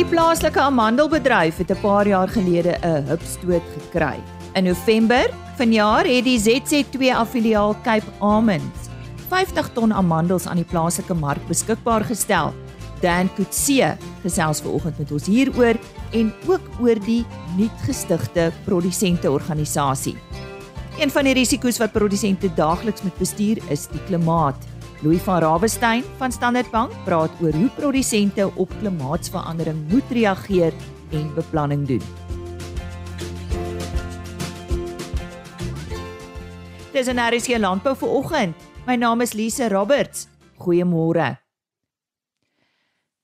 Die plaaslike amandelbedryf het 'n paar jaar gelede 'n hupstoot gekry. In November vanjaar het die ZZ2 affiliaal Cape Almonds 50 ton amandels aan die plaaslike mark beskikbaar gestel. Dan Kutse gesels vanoggend met ons hieroor en ook oor die nuutgestigte produsente organisasie. Een van die risiko's wat produsente daagliks moet bestuur is die klimaat. Louis van Rawestein van Standard Bank praat oor hoe produsente op klimaatsverandering moet reageer en beplanning doen. Dis 'n RC landbou vir oggend. My naam is Lise Roberts. Goeiemôre.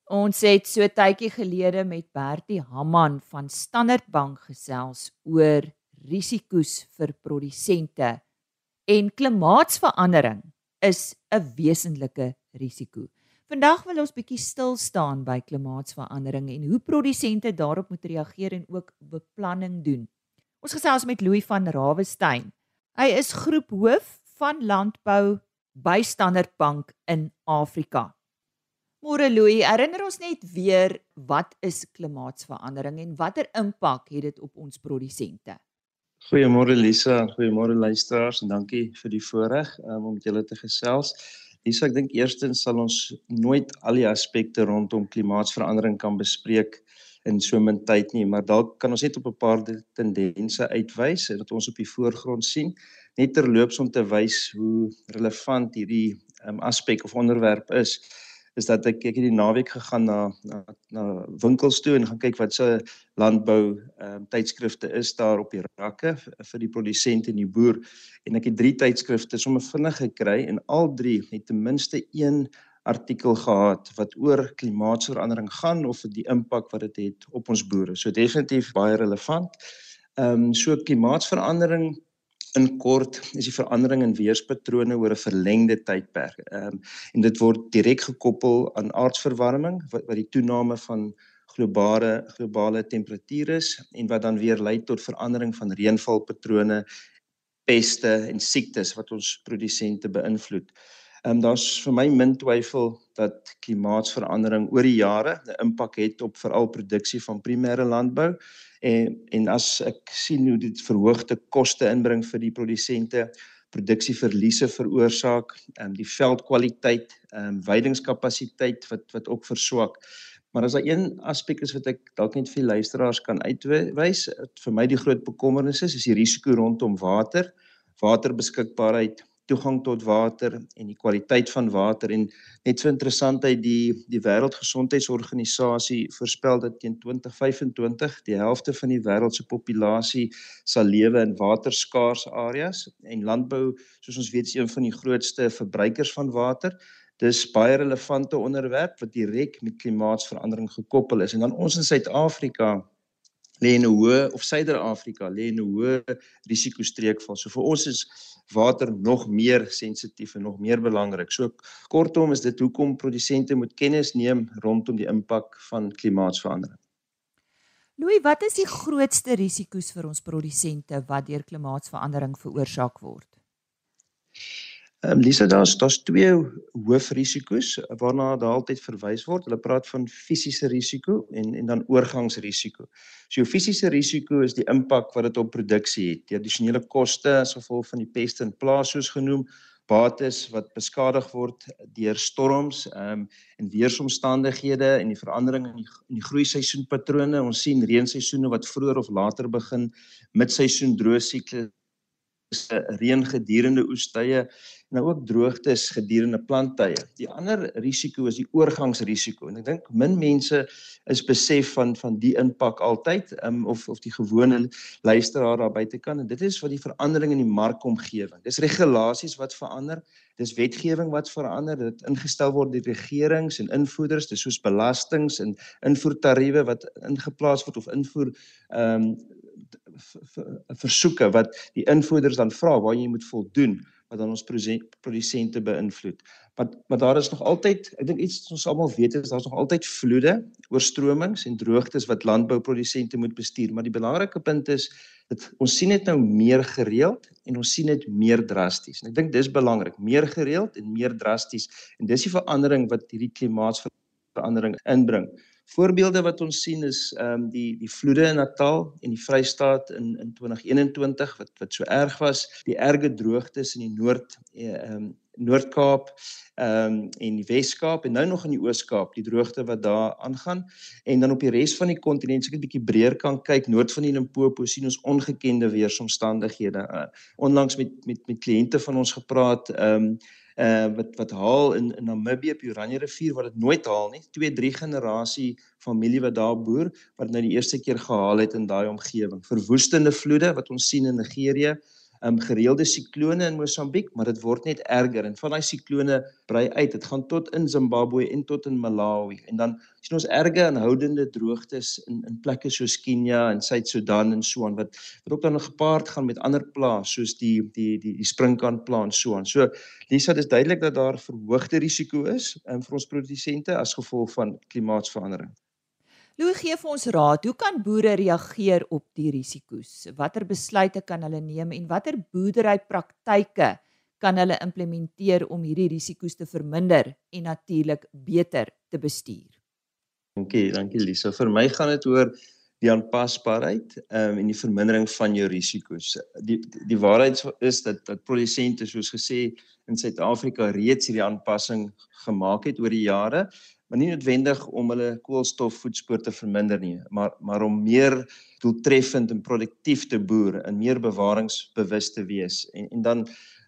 Ons het so tydjie gelede met Bertie Hamman van Standard Bank gesels oor risiko's vir produsente en klimaatsverandering is 'n wesenlike risiko. Vandag wil ons bietjie stil staan by klimaatsverandering en hoe produsente daarop moet reageer en ook beplanning doen. Ons gesels met Louis van Rawestein. Hy is groephoof van landbou by Standard Bank in Afrika. Môre Louis, herinner ons net weer wat is klimaatsverandering en watter impak het dit op ons produsente? Goeiemôre Lisa, goeiemôre luisteraars. En dankie vir die voorreg um, om met julle te gesels. Lisa, ek dink eerstens sal ons nooit al die aspekte rondom klimaatsverandering kan bespreek in so min tyd nie, maar dalk kan ons net op 'n paar tendense uitwys en dat ons op die voorgrond sien, net terloops om te wys hoe relevant hierdie um, aspek of onderwerp is is dat ek ek het die naweek gegaan na na na winkels toe en gaan kyk wat se landbou ehm um, tydskrifte is daar op die rakke vir die produsent en die boer en ek het drie tydskrifte sommer vinnig gekry en al drie het ten minste een artikel gehad wat oor klimaatsverandering gaan of die impak wat dit het, het op ons boere. So definitief baie relevant. Ehm um, so klimaatsverandering in kort is die verandering in weerspatrone oor 'n verlengde tydperk. Ehm um, en dit word direk gekoppel aan aardverwarming wat wat die toename van globale globale temperature is en wat dan weer lei tot verandering van reënvalpatrone, peste en siektes wat ons produsente beïnvloed. Ehm um, daar's vir my min twyfel dat klimaatsverandering oor die jare 'n impak het op veral produksie van primêre landbou en en as ek sien hoe dit verhoogde koste inbring vir die produsente produksieverliese veroorsaak en um, die veldkwaliteit en um, weidingskapasiteit wat wat ook verswak. Maar as daar een aspek is wat ek dalk net vir luisteraars kan uitwys vir my die groot bekommernis is is die risiko rondom water waterbeskikbaarheid toegang tot water en die kwaliteit van water. En net so interessantheid die die wêreldgesondheidsorganisasie voorspel dat teen 2025 die helfte van die wêreld se populasie sal lewe in waterskaars areas. En landbou soos ons weet is een van die grootste verbruikers van water. Dis baie relevante onderwerp wat direk met klimaatsverandering gekoppel is. En dan ons in Suid-Afrika lê in 'n hoë of Suider-Afrika lê in 'n hoë risikostreek val. So vir ons is water nog meer sensitief en nog meer belangrik. So kortom is dit hoekom produsente moet kennis neem rondom die impak van klimaatsverandering. Louis, wat is die grootste risiko's vir ons produsente wat deur klimaatsverandering veroorsaak word? Ehm Lisa daar's daar's twee hoofrisiko's waarna daar altyd verwys word. Hulle praat van fisiese risiko en en dan oorgangsrisiko. So jou fisiese risiko is die impak wat dit op produksie het. Die addisionele koste as gevolg van die peste en plaas soos genoem, bates wat beskadig word deur storms, ehm um, en weeromstandighede en die verandering in die in die groeiseisoenpatrone. Ons sien reenseisoene wat vroeër of later begin, midseisoen droë siklus reën gedurende oestye nou ook droogtes gedurende planttye. Die ander risiko is die oorgangsrisiko en ek dink min mense is besef van van die impak altyd um, of of die gewone luisteraar daar buite kan en dit is wat die verandering in die markomgewing. Dis regulasies wat verander, dis wetgewing wat verander, dit ingestel word deur regerings en invoerders, dis soos belastings en invoertariewe wat ingeplaas word of invoer ehm um, versoeke wat die invoerders dan vra waar jy moet voldoen wat dan ons produsente beïnvloed. Maar maar daar is nog altyd, ek dink iets ons almal weet is daar's nog altyd vloede, oorstromings en droogtes wat landbouprodusente moet bestuur, maar die belangrike punt is dat ons sien dit nou meer gereeld en ons sien dit meer drasties. En ek dink dis belangrik, meer gereeld en meer drasties en dis die verandering wat hierdie klimaatsverandering inbring. Voorbeelde wat ons sien is ehm um, die die vloede in Natal en die Vrystaat in in 2021 wat wat so erg was, die erge droogtes in die Noord eh, ehm um, Noord-Kaap ehm um, en die Wes-Kaap en nou nog in die Oos-Kaap, die droogte wat daar aangaan. En dan op die res van die kontinent, as ek 'n bietjie breër kan kyk, noord van die Limpopo sien ons ongekende weeromstandighede. Uh, onlangs met met met kliënte van ons gepraat, ehm um, uh wat wat haal in in Namibië op die Oranje rivier wat dit nooit haal nie. Twee, drie generasie familie wat daar boer wat nou die eerste keer gehaal het in daai omgewing. Verwoestende vloede wat ons sien in Nigerië, um, gereelde siklone in Mosambiek, maar dit word net erger en van daai siklone brei uit. Dit gaan tot in Zimbabwe en tot in Malawi. En dan sien ons erge aanhoudende droogtes in in plekke soos Kenia en Suid-Sudan en so aan wat wat ook dan gepaard gaan met ander plaae soos die die die die springkantplant so aan. So Lisa, dis duidelik dat daar verhoogde risiko is um, vir ons produsente as gevolg van klimaatsverandering. Louw gee vir ons raad, hoe kan boere reageer op die risiko's? Watter besluite kan hulle neem en watter boerderypraktyke kan hulle implementeer om hierdie risiko's te verminder en natuurlik beter te bestuur? Dankie, dankie Lisa. Vir my gaan dit oor die aanpasbaarheid um, en die vermindering van jou risiko's. Die die waarheid is dat dat produsente soos gesê in Suid-Afrika reeds hierdie aanpassing gemaak het oor die jare maar nie noodwendig om hulle koolstofvoetspoor te verminder nie, maar maar om meer doeltreffend en produktief te boer en meer bewaringsbewus te wees en en dan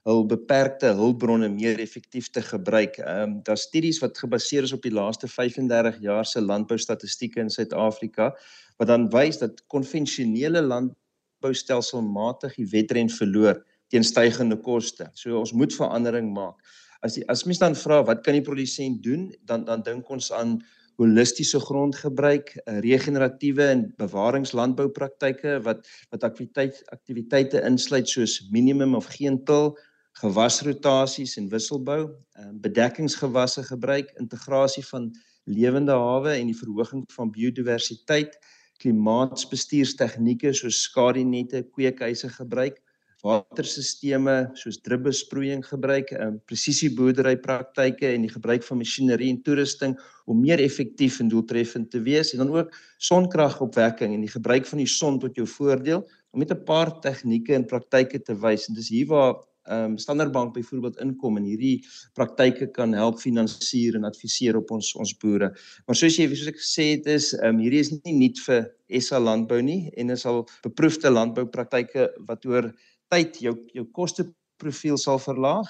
hul beperkte hulpbronne meer effektief te gebruik. Ehm um, daar studies wat gebaseer is op die laaste 35 jaar se landboustatistieke in Suid-Afrika wat dan wys dat konvensionele landboustelselmatig die wedren verloor teen stygende koste. So ons moet verandering maak as die as mens dan vra wat kan die produsent doen? Dan dan dink ons aan holistiese grondgebruik, eh, regeneratiewe en bewaringslandboupraktyke wat wat aktiwiteit aktiwiteite insluit soos minimum of geen til, gewasrotasies en wisselbou, eh, bedekkingsgewasse gebruik, integrasie van lewende hawe en die verhoging van biodiversiteit, klimaatsbestuurstegnieke soos skadunette, kweekhuise gebruik waterstelsels soos drupbesproeiing gebruik, um, presisieboerderypraktyke en die gebruik van masjinerie en toerusting om meer effektief en doeltreffend te wees en dan ook sonkragopwekking en die gebruik van die son tot jou voordeel om met 'n paar tegnieke en praktyke te wys en dis hier waar ehm um, Standard Bank byvoorbeeld inkom en hierdie praktyke kan help finansier en adviseer op ons ons boere. Maar soos jy soos ek gesê het is ehm um, hierdie is nie nuut vir SA landbou nie en is al beproefde landboupraktyke wat oor tyd jou jou kosteprofiel sal verlaag,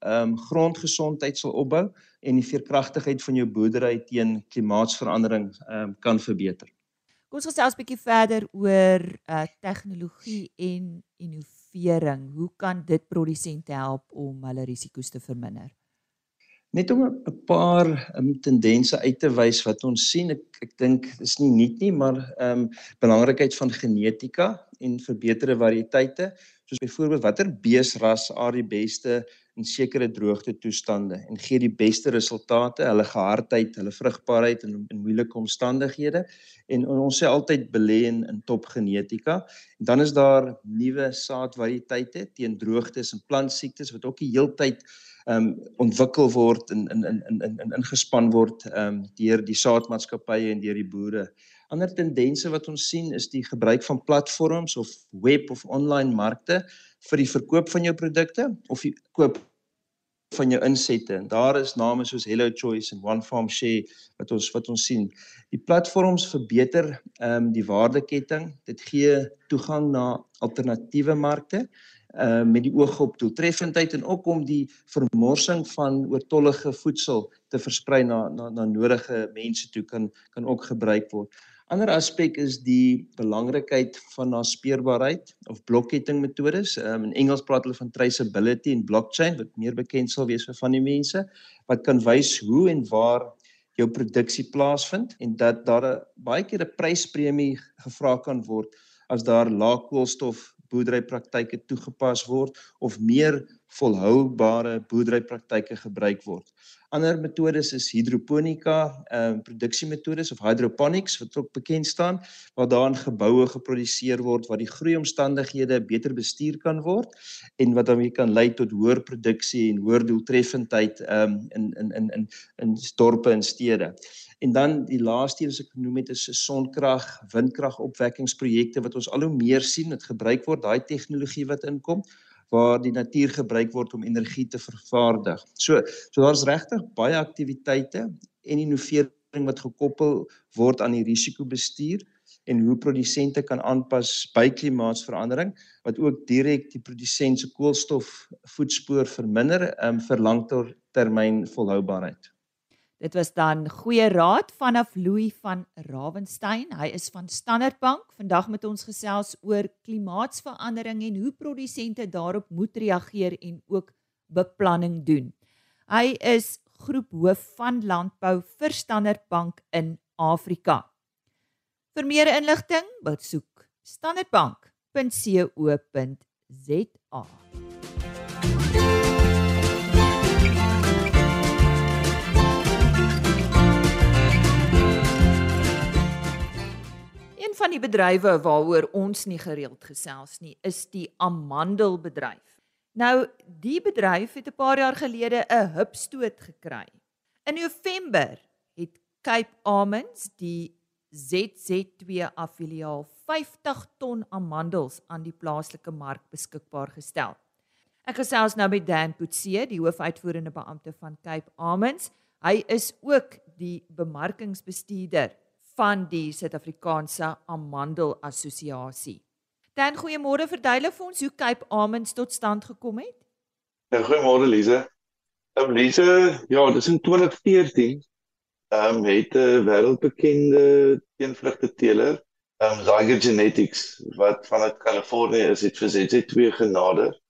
ehm um, grondgesondheid sal opbou en die veerkragtigheid van jou boerdery teen klimaatsverandering ehm um, kan verbeter. Kom ons gesels 'n bietjie verder oor uh tegnologie en innovering. Hoe kan dit produsente help om hulle risiko's te verminder? Net om 'n paar um, tendense uit te wys wat ons sien, ek ek dink dis nie nuut nie, maar ehm um, belangrikheid van genetika en verbeterde variëteite soos byvoorbeeld watter beesras aard die beste in sekere droogte toestande en gee die beste resultate, hulle gehardheid, hulle vrugbaarheid in in moeilike omstandighede en, ons sê altyd belê in, in top genetika. En dan is daar nuwe saadvariëteite teen droogtes en plantsiektes wat ook die heeltyd ehm um, ontwikkel word en in in in in ingespan word ehm um, deur die saadmaatskappye en deur die boere. Ander tendense wat ons sien is die gebruik van platforms of web of online markte vir die verkoop van jou produkte of die koop van jou insette. En daar is name soos Hello Choice en One Farm Share wat ons wat ons sien. Die platforms verbeter ehm um, die waardeketting. Dit gee toegang na alternatiewe markte uh met die oog op doeltreffendheid en ook om die vermorsing van oortollige voedsel te versprei na na na nodige mense toe kan kan ook gebruik word. Ander aspek is die belangrikheid van naspeurbaarheid of blokketting metodes. Um, in Engels praat hulle van traceability en blockchain wat meer bekend sal wees vir van die mense wat kan wys hoe en waar jou produksie plaasvind en dat daar 'n baie keer 'n pryspremie gevra kan word as daar lae koolstof boerderypraktyke toegepas word of meer volhoubare boerderypraktyke gebruik word. Ander metodes is hidroponika, ehm uh, produksiemetodes of hydroponics wat ook bekend staan waar daar in geboue geproduseer word waar die groeiomstandighede beter bestuur kan word en wat dan weer kan lei tot hoër produksie en hoër doeltreffendheid ehm um, in in in in in dorpe en stede. En dan die laaste een wat ek genoem het is sonkrag, windkrag opwekkingsprojekte wat ons al hoe meer sien dit gebruik word daai tegnologie wat inkom waar die natuur gebruik word om energie te vervaardig. So so daar's regtig baie aktiwiteite en innovering wat gekoppel word aan die risikobestuur en hoe produsente kan aanpas by klimaatsverandering wat ook direk die produsent se koolstofvoetspoor verminder um, vir langtermyn volhoubaarheid. Dit was dan goeie raad vanaf Louis van Ravenstein. Hy is van Standard Bank. Vandag met ons gesels oor klimaatsverandering en hoe produsente daarop moet reageer en ook beplanning doen. Hy is groephoof van landbou vir Standard Bank in Afrika. Vir meer inligting, besoek standardbank.co.za. Een van die bedrywe waaroor ons nie gereeld gesels nie, is die amandelbedryf. Nou, die bedryf het 'n paar jaar gelede 'n hupstoot gekry. In November het Cape Almonds, die ZZ2 affiliaal, 50 ton amandels aan die plaaslike mark beskikbaar gestel. Ek gesels nou met Dan Pootse, die hoofuitvoerende beampte van Cape Almonds. Hy is ook die bemarkingsbestuurder van die Suid-Afrikaanse Amandel Assosiasie. Dan goeiemôre, verduidelik vir ons hoe Cape Almonds tot stand gekom het. Ja, goeiemôre Lize. Ehm Lize, ja, dis in 2014 ehm um, het 'n wêreldbekende teenvrugte teeler, ehm um, Zyger Genetics wat vanuit Kalifornië is, het vir ZZ2 genader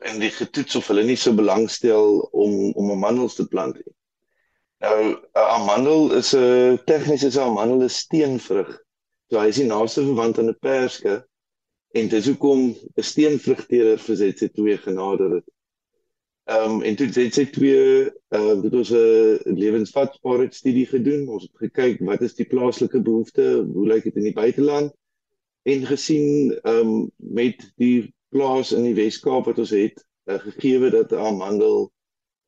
en die getoets of hulle nie so belangstel om om amandels te plant nie. Nou 'n amandel is 'n tegnies is 'n amandel 'n steenvrug. So hy is die naaste verwant aan 'n perske en dis hoekom 'n steenvrugteler vir ZZ2 genader het. Ehm um, en toe ZZ2 ehm uh, dit was 'n lewensvatbaarheid studie gedoen. Ons het gekyk wat is die plaaslike behoefte, hoe lyk dit in die buiteland en gesien ehm um, met die plaas in die Wes-Kaap wat ons het, uh, gegee dat 'n amandel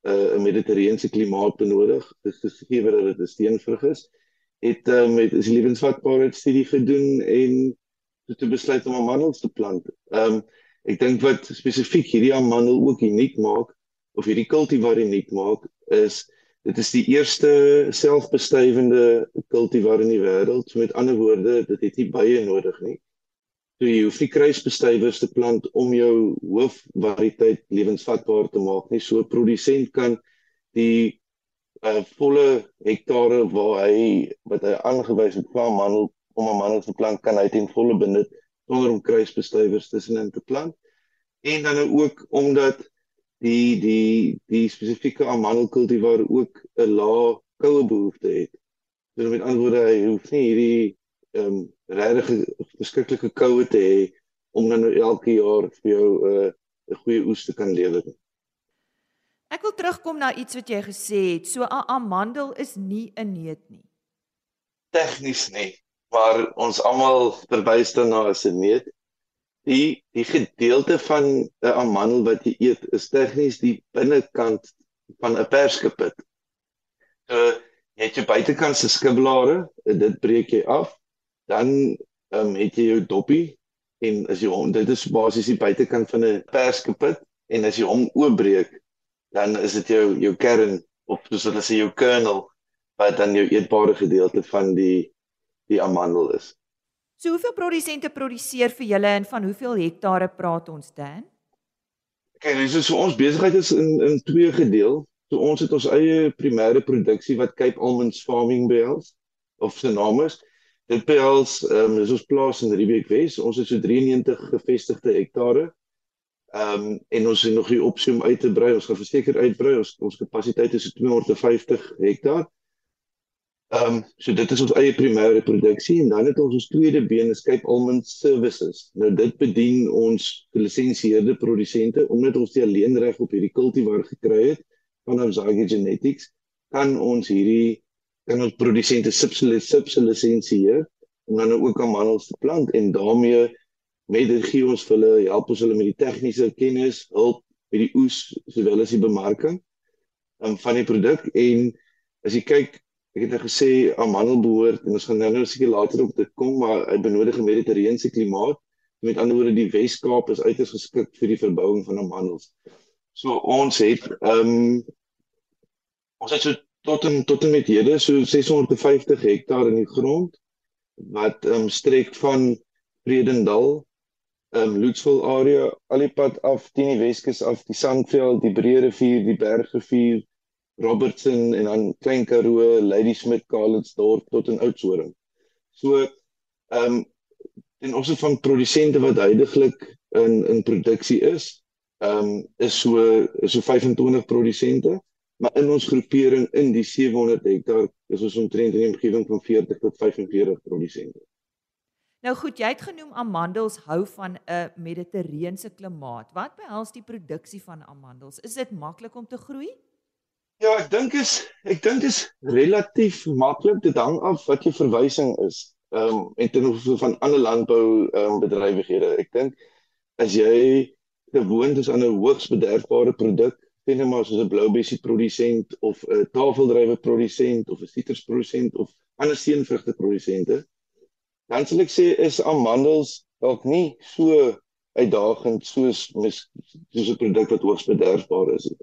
uh, 'n mediterrane klimaat benodig. Dis gegee dat dit 'n steenvrug is. Het um, met is lewensvatbaarheid studie gedoen en het te besluit om amandels te plant. Ehm um, ek dink wat spesifiek hierdie amandel ook uniek maak of hierdie kultivar uniek maak is dit is die eerste selfbestuivende kultivar in die wêreld. So met ander woorde, dit het nie baie nodig nie. So jy hoef nie kruisbestuivers te plant om jou hoofvariëteit lewensvatbaar te maak nie. So 'n produsent kan die uh, volle hektare waar hy wat hy aangewys het vir mandel om 'n mandel te plant kan hy ten volle benut sonder om kruisbestuivers tussenin te plant. En dan ook omdat die die die spesifieke amandelkultivar ook 'n lae koue behoefte het. So met ander woorde hy hoef nie hierdie ehm um, regtig beskikkelike koue te hê om dan nou elke jaar vir jou 'n uh, 'n goeie oes te kan lewer. Ek wil terugkom na iets wat jy gesê het. So 'n amandel is nie 'n neut nie. Tegnies nie, maar ons almal verbyster na 'n neut. Die die gedeelte van 'n amandel wat jy eet is tegnies die binnekant van 'n perskepit. So jy het jou buitekant se skibblare, dit breek jy af dan ehm um, het jy jou doppie en as jy hom dit is basies die buitekant van 'n perskepit en as jy hom oopbreek dan is dit jou jou kern of soos hulle sê jou kernel wat dan jou eetbare gedeelte van die die amandel is. So hoeveel produsente produseer vir julle en van hoeveel hektare praat ons dan? Kyk, dis so ons besigheid is in in twee gedeel. So ons het ons eie primêre produksie wat Cape Almonds Farming behels of se naam is Dit behels ehm um, dis ons plaas in Riebeek Wes. Ons het so 93 gevestigde hektare. Ehm um, en ons het nog die opsie om uit te brei. Ons gaan verseker uitbrei. Ons ons kapasiteit is so 250 hektaar. Ehm um, so dit is ons eie primêre produksie en dan het ons ons tweede been Escape Almond Services. Nou dit bedien ons gelisensieerde produsente omdat ons die alleenreg op hierdie kultivar gekry het van Zyger Genetics kan ons hierdie kan ons produsente subsilisensieer om dan ook amandels te plant en daarmee met dit gee ons vir hulle help ons hulle met die tegniese kennis, hulp met die oes sowel as die bemarking um, van die produk en as jy kyk Ek het nou gesê amandel behoort en ons gaan nou nou seker later op dit kom maar hy benodig 'n mediterrane klimaat. Met ander woorde die Wes-Kaap is uiters geskik vir die verbouing van amandels. So ons het ehm um, ons het so tot en tot en met hede so 650 hektaar in die grond wat ehm um, strek van Vredendal ehm um, Loetsville area al die pad af teen die Weskus af die Sandveld, die Breë rivier, die Bergrivier Robertson en dan Klein Karoo, Ladysmith, Karlitsdorp tot in Oudtshoorn. So ehm um, en ons het van produsente wat heidaglik in in produksie is, ehm um, is so is so 25 produsente, maar in ons groepering in die 700 hektaar is ons omtrent in omgewing van 40 tot 45 produsente. Nou goed, jy het genoem amandels hou van 'n mediterrane klimaat. Wat behels die produksie van amandels? Is dit maklik om te groei? Ja, ek dink is ek dink dis relatief maklik dit hang af wat jou verwysing is. Ehm um, en ten opsigte van ander landbou ehm um, bedrywighede. Ek dink as jy gewoond is aan 'n hoogs bederfbare produk, maar soos 'n bloubessie produsent of 'n tafeldrywe produsent of 'n sitrusprodusent of ander steenvrugte produsente, dan sal ek sê is amandels dalk nie so uitdagend soos soos 'n produk wat hoogs bederfbaar is nie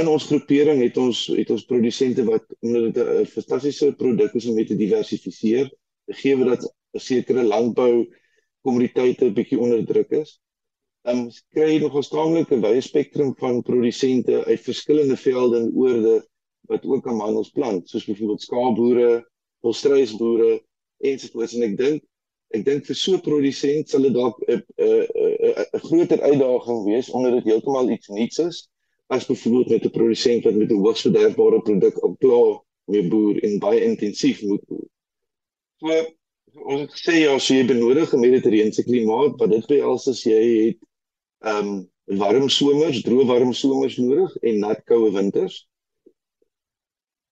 in ons groepering het ons het ons produsente wat omdat dit 'n fantastiese produk is om mee te diversifiseer, gegee dat 'n sekere landbou kommoditeite bietjie onder druk is. Um, kry jy nog 'n staamlike wye spektrum van produsente uit verskillende velde en oorde wat ook aan handels plant, soos byvoorbeeld skaapboere, volstruisboere ensovoorts en ek dink ek dink vir so 'n produsent sal dit dalk 'n 'n groter uitdaging wees omdat dit heeltemal iets nuuts is as byvoorbeeld met 'n produsent wat met 'n hoogs verderfbare produk op klaar mee boer en baie intensief moet boer. So ons het gesê ja, so jy benodig 'n mediterrane klimaat, wat dit behels as jy het ehm um, warm somers, droë warm somers nodig en nat koue winters.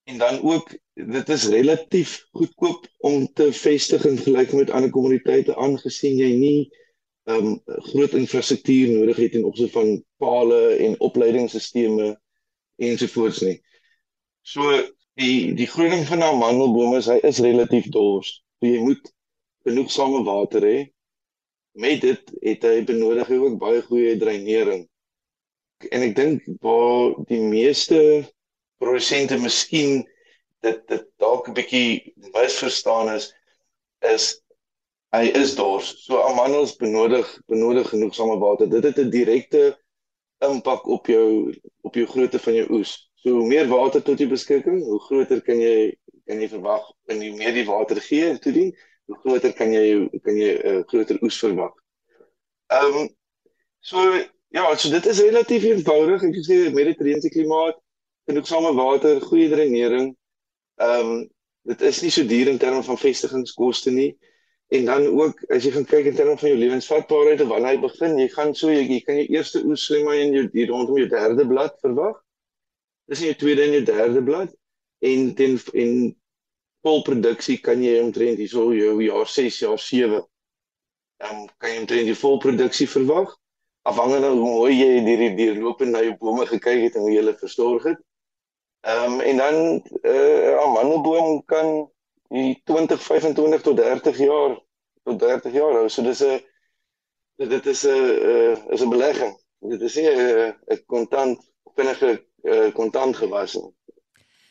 En dan ook dit is relatief goedkoop om te vestig in vergelyking met ander kommoditeite aangesien jy nie ehm um, groot infrastruktuur nodig het in opsigte van pale en opleidingsstelsels ensovoorts nie. So die die groening van nou mandelbome is hy is relatief dors. So jy moet genoegsame water hê. Met dit het hy benodig ook baie goeie dreinering. En ek dink waar die meeste produsente miskien dit dit dalk 'n bietjie misverstaan is is hy is dors. So amandels benodig benodig genoegsame water. Dit het 'n direkte impak op jou op jou grootte van jou oes. So hoe meer water tot jou beskikking, hoe groter kan jy kan jy verwag en hoe meer die water gee en toedien, hoe groter kan jy kan jy 'n uh, groter oes verwag. Ehm um, so ja, so dit is relatief eenvoudig. Ek sê mediterrane klimaat, genoegsame water, goeie dreinering. Ehm um, dit is nie so duur in terme van vestigingskoste nie. En dan ook as jy gaan kyk in terme van jou lewensvatbaarheid en wanneer hy begin, jy gaan so jy, jy kan jou eerste oes sê maar in jou hier rondom jou derde blad verwag. Dis in jou tweede en jou derde blad en ten en volproduksie kan jy omtrent hierso jou jaar 6 jaar 7 dan kan jy omtrent die volproduksie verwag afhangende hoe mooi jy hierdie deurlopend na jou bome gekyk het en hoe jy hulle versorg het. Ehm um, en dan eh uh, 'n mandelboom kan die 20 25 tot 30 jaar tot 30 jaar hou. So dis 'n dit is 'n uh, is 'n belegging. Dit is nie 'n kontant vinnige kontant uh, gewas nie.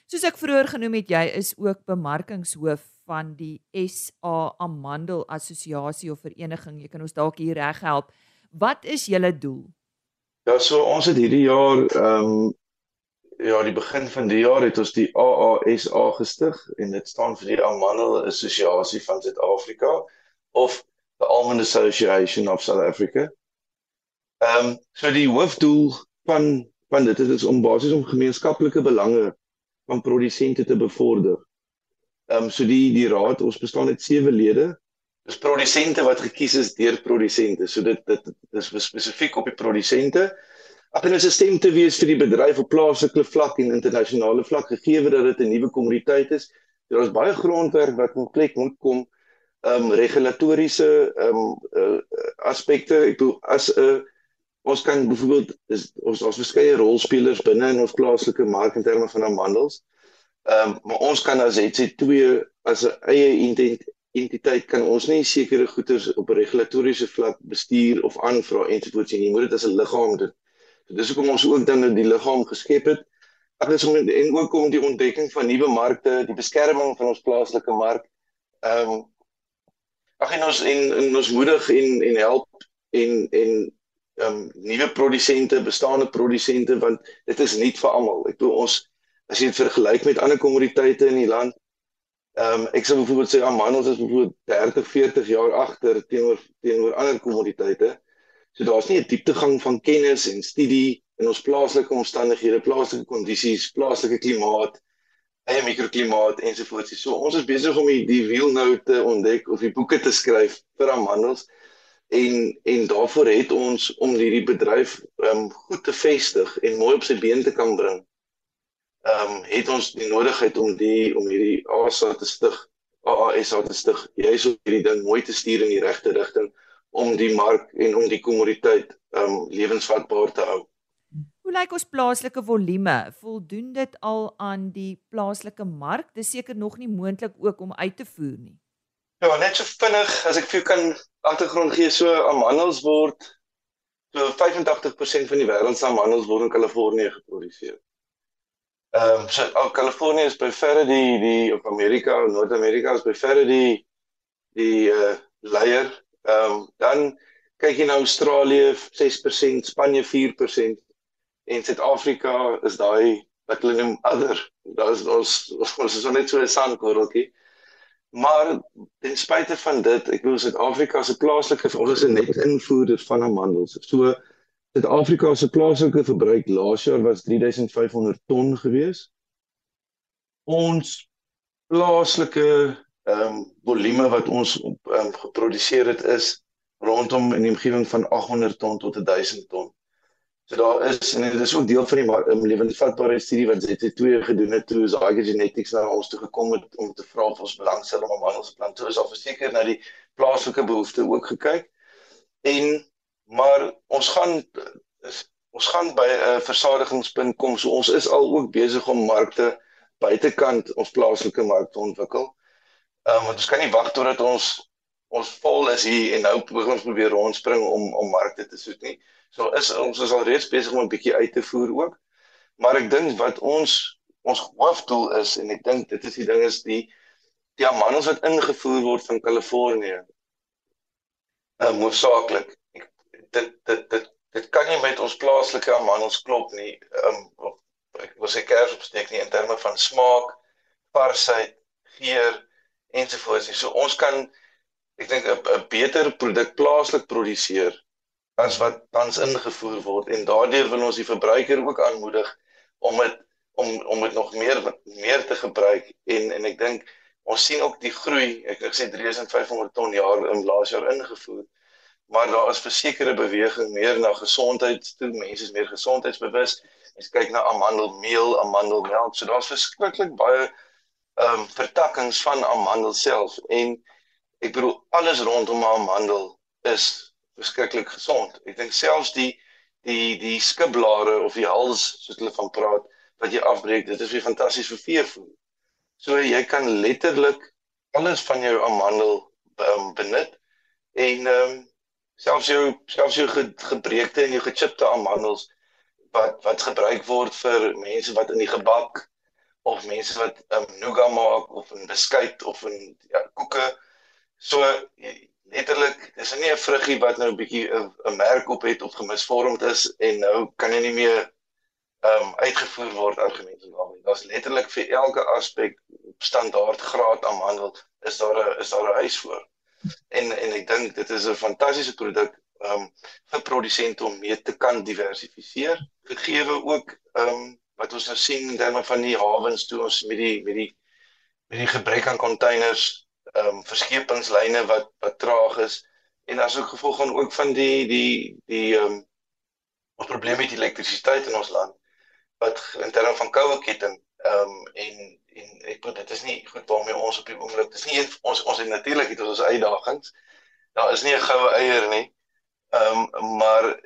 Soos ek vroeër genoem het, jy is ook bemarkingshoof van die SA Amandel Assosiasie of vereniging. Jy kan ons dalk hier reg help. Wat is julle doel? Ja, so ons het hierdie jaar ehm um, ja, die begin van die jaar het ons die AASA gestig en dit staan vir die Amandel Assosiasie van Suid-Afrika of the Almond Association of South Africa. Ehm um, so die hoofdoel van van dit is om basies om gemeenskaplike belange van produsente te bevorder. Ehm um, so die die raad, ons bestaan uit sewe lede. Dis produsente wat gekies is deur produsente. So dit dit, dit is spesifiek op die produsente. Ag en 'n stem te wees vir die bedryf op plaaslike vlak en internasionale vlak gegee dat dit 'n nuwe kommoditeit is. Daar is baie grondwerk wat in plek moet kom ehm um, regulatoriese ehm um, uh, aspekte. Ek bedoel as 'n uh, ons kan byvoorbeeld is ons daar's verskeie rolspelers binne in ons plaaslike mark in terme van amandels. Ehm um, maar ons kan as HC2 as 'n eie entiteit kan ons nie sekere goederes op 'n regulatoriese vlak bestuur of aanvra ensovoorts nie. Jy moet dit as 'n liggaam doen. So dis hoekom ons ook dan die liggaam geskep het. Ag dis om en ook om die ontdekking van nuwe markte, die beskerming van ons plaaslike mark. Ehm um, ag en ons en, en ons moedig en en help en en ehm um, nuwe produsente, bestaande produsente want dit is nie vir almal. Ek bedoel ons as jy dit vergelyk met ander kommoditeite in die land, ehm um, ek sou byvoorbeeld sê amandels is byvoorbeeld 30, 40 jaar agter teenoor teenoor ander kommoditeite. So daar's nie 'n dieptegang van kennis en studie in ons plaaslike omstandighede, plaaslike kondisies, plaaslike klimaat eie mikroklimaat ensovoorts. So ons is besig om die, die wiel nou te ontdek of die boeke te skryf vir amandels en en daarvoor het ons om hierdie bedryf um goed te vestig en mooi op sy been te kan bring. Um het ons die nodigheid om die om hierdie ASA te stig, AASA te stig. Jy is op hierdie ding mooi te stuur in die regte rigting om die mark en om die kommoditeit um lewensvatbaar te hou. Hoe lyk ons plaaslike volume? Voldoen dit al aan die plaaslike mark? Dis seker nog nie moontlik ook om uit te voer nie. Ja, net so vinnig as ek vir jou kan agtergrond gee, so amandels word so 85% van die wêreld se amandels word in Kalifornië geproduseer. Ehm um, so al Kalifornië is by verre die die op Amerika, Noord-Amerika is by verre die die uh leier. Ehm um, dan kyk jy na Australië 6%, Spanje 4% en Suid-Afrika is daai wat hulle noem other. Daar is ons ons is net so 'n sandkorreltjie. Maar ten spyte van dit, ek bedoel Suid-Afrika se plaaslike ons is 'n net invoerder van amandels. So Suid-Afrika se plaaslike verbruik laas jaar was 3500 ton gewees. Ons plaaslike ehm um, volume wat ons ehm um, geproduseer het is rondom in die omgewing van 800 ton tot 1000 ton. So daar is en dit is ook deel van die um, lewensvatbare studie wat ZT2 gedoen het toe Zaiger Genetics na ons toe gekom het om te vra of ons belangstel om 'n mandelsplant toe is al verseker na die plaaslike behoeftes ook gekyk. En maar ons gaan ons gaan by 'n uh, versadigingspunt kom. So ons is al ook besig om markte buitekant ons plaaslike mark te ontwikkel. Ehm um, want ons kan nie wag totdat ons ons vol is hier en nou probeer ons probeer rondspring om om markte te soek nie. So is ons is al reeds besig om 'n bietjie uit te voer ook. Maar ek dink wat ons ons hoofdoel is en ek dink dit is die ding is die amandels wat ingevoer word van Kalifornië. Uh hoofsaaklik. Dit dit dit dit kan nie met ons plaaslike amandels klop nie. Um ek wil sê kers opsteek nie in terme van smaak, varsheid, geur ensovoorts. So ons kan ek dink 'n beter produk plaaslik produseer as wat tans ingevoer word. En daardeur wil ons die verbruiker ook aanmoedig om dit om om dit nog meer meer te gebruik. En en ek dink ons sien ook die groei. Ek het gesê 3500 ton jaar in laas jaar ingevoer. Maar daar is versekerde beweging meer na gesondheid toe. Mense is meer gesondheidsbewus. Mens kyk na amandelmeel amandelmelk. So daar's verskriklik baie ehm um, vertakkings van amandel self. En ek bedoel alles rondom amandel is verskriklik gesond. Ek dink selfs die die die skibblare of die hals soos hulle van praat wat jy afbreek, dit is weer fantasties vir veevoer. So jy kan letterlik alles van jou amandel um, benut en ehm um, selfs jou selfs jou gebreekte en jou gechipte amandels wat wat gebruik word vir mense wat in die gebak of mense wat um, nougat maak of 'n beskuit of 'n ja koeke. So letterlik dis nie 'n vruggie wat nou 'n bietjie 'n merk op het of gemisvormd is en nou kan hy nie meer ehm um, uitgevoer word argument en daarmee. Daar's letterlik vir elke aspek standaard graad amandel is daar 'n is daar 'n huis voor. En en ek dink dit is 'n fantastiese produk ehm um, vir produsente om mee te kan diversifiseer. Gegeewe ook ehm um, wat ons nou sien in terme van die hawens toe ons met die met die met die gebrek aan containers, ehm um, verskepingslyne wat wat traag is. En as ook gevolg van ook van die die die ehm um, ons probleem met elektrisiteit in ons land wat in terme van koue ketting ehm um, en en ek bedoel dit is nie goed waarmee ons op die oomblik dis nie ons ons het natuurlik het ons uitdagings. Daar is nie 'n goue eier nie ehm um, maar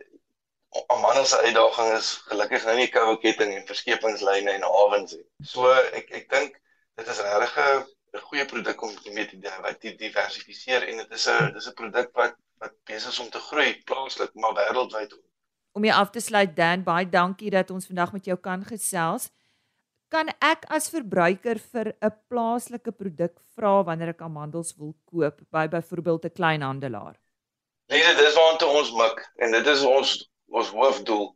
Amanda se uitdaging is gelukkig nou nie koue ketting en verskepingslyne en hawens nie. So ek ek dink dit is regtig 'n goeie produk om mee te wat die diversifiseer en dit is 'n dis 'n produk wat wat besig is om te groei plaaslik maar wêreldwyd. Om jy af te sluit Dan, baie dankie dat ons vandag met jou kan gesels. Kan ek as verbruiker vir 'n plaaslike produk vra wanneer ek amandels wil koop by byvoorbeeld 'n kleinhandelaar? Nee, dit is waartoe ons mik en dit is ons ons hoofdoel.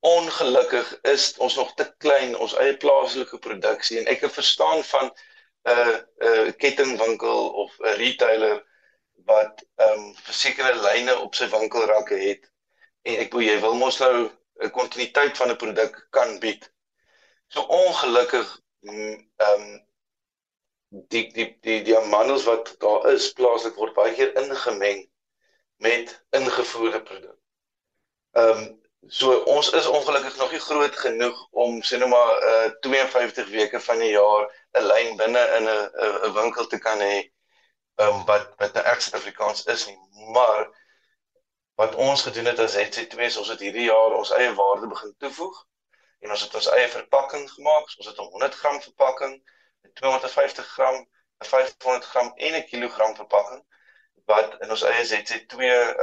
Ongelukkig is ons nog te klein ons eie plaaslike produksie en ek verstaan van 'n 'n kettingwinkel of 'n retailer wat ehm um, versekerde lyne op sy winkelrakke het en ek wil jy wil mos nou 'n kontinuïteit van 'n produk kan bied. So ongelukkig mm, ehm um, die die die die amandels wat daar is plaaslik word baie keer ingemeng met ingevoerde produk. Ehm um, So ons is ongelukkig nog nie groot genoeg om sê nou maar uh 52 weke van die jaar 'n lyn binne in 'n 'n winkel te kan hê um wat wat 'n nou Suid-Afrikaans is nie. Maar wat ons gedoen het as HC2 is ons het hierdie jaar ons eie waarde begin toevoeg en ons het ons eie verpakking gemaak. Ons het 'n 100 gram verpakking, 'n 250 gram, 'n 500 gram en 'n kilogram verpakking wat in ons eie HC2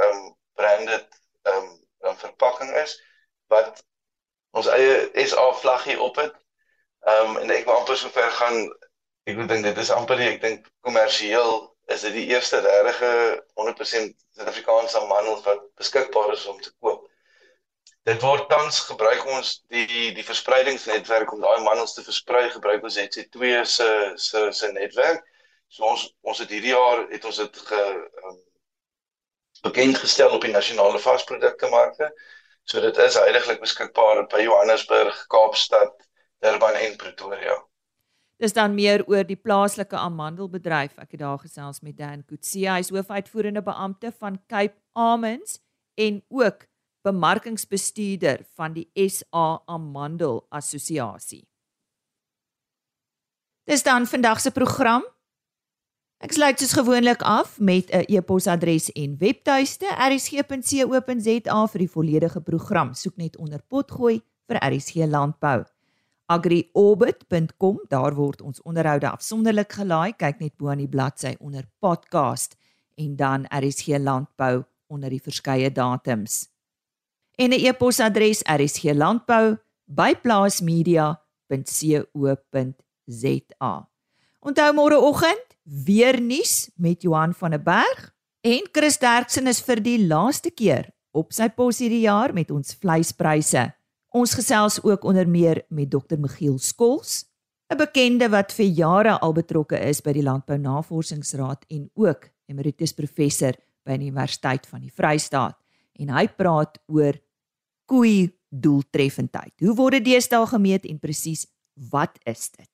um branded um 'n verpakking is wat ons eie SA vlaggie op het. Ehm um, en ek wil amper sover gaan ek dink dit is amper ek dink kommersieel is dit die eerste regte 100% Suid-Afrikaanse mandel wat beskikbaar is om te koop. Dit word tans gebruik ons die die verspreidingsnetwerk om daai mandels te versprei gebruik ons HC2 se se se netwerk. So ons ons het hierdie jaar het ons dit ge um, bekend gestel op die nasionale varsproduktemarkte. So dit is heidaglik beskikbaar by Johannesburg, Kaapstad, Durban en Pretoria. Dis dan meer oor die plaaslike amandelbedryf. Ek het daar gesels met Dan Kutse, hy is hoofuitvoerende beampte van Cape Almonds en ook bemarkingsbestuurder van die SA Amandel Assosiasie. Dis dan vandag se program. Ek sluit soos gewoonlik af met 'n e-posadres en webtuiste rsg.co.za vir die volledige program. Soek net onder potgooi vir RSG Landbou. agriorbit.com, daar word ons onderhoude afsonderlik gelaai. Kyk net bo aan die bladsy onder podcast en dan RSG Landbou onder die verskeie datums. En 'n e-posadres rsglandbou@plaasmedia.co.za. Onthou môreoggend weer nuus met Johan van der Berg en Chris Derksen is vir die laaste keer op sy pos hierdie jaar met ons vleispryse. Ons gesels ook onder meer met Dr. Michiel Skols, 'n bekende wat vir jare al betrokke is by die Landbou Navorsingsraad en ook emeritus professor by die Universiteit van die Vrystaat en hy praat oor koei doeltreffendheid. Hoe word dit deesdae gemeet en presies wat is dit?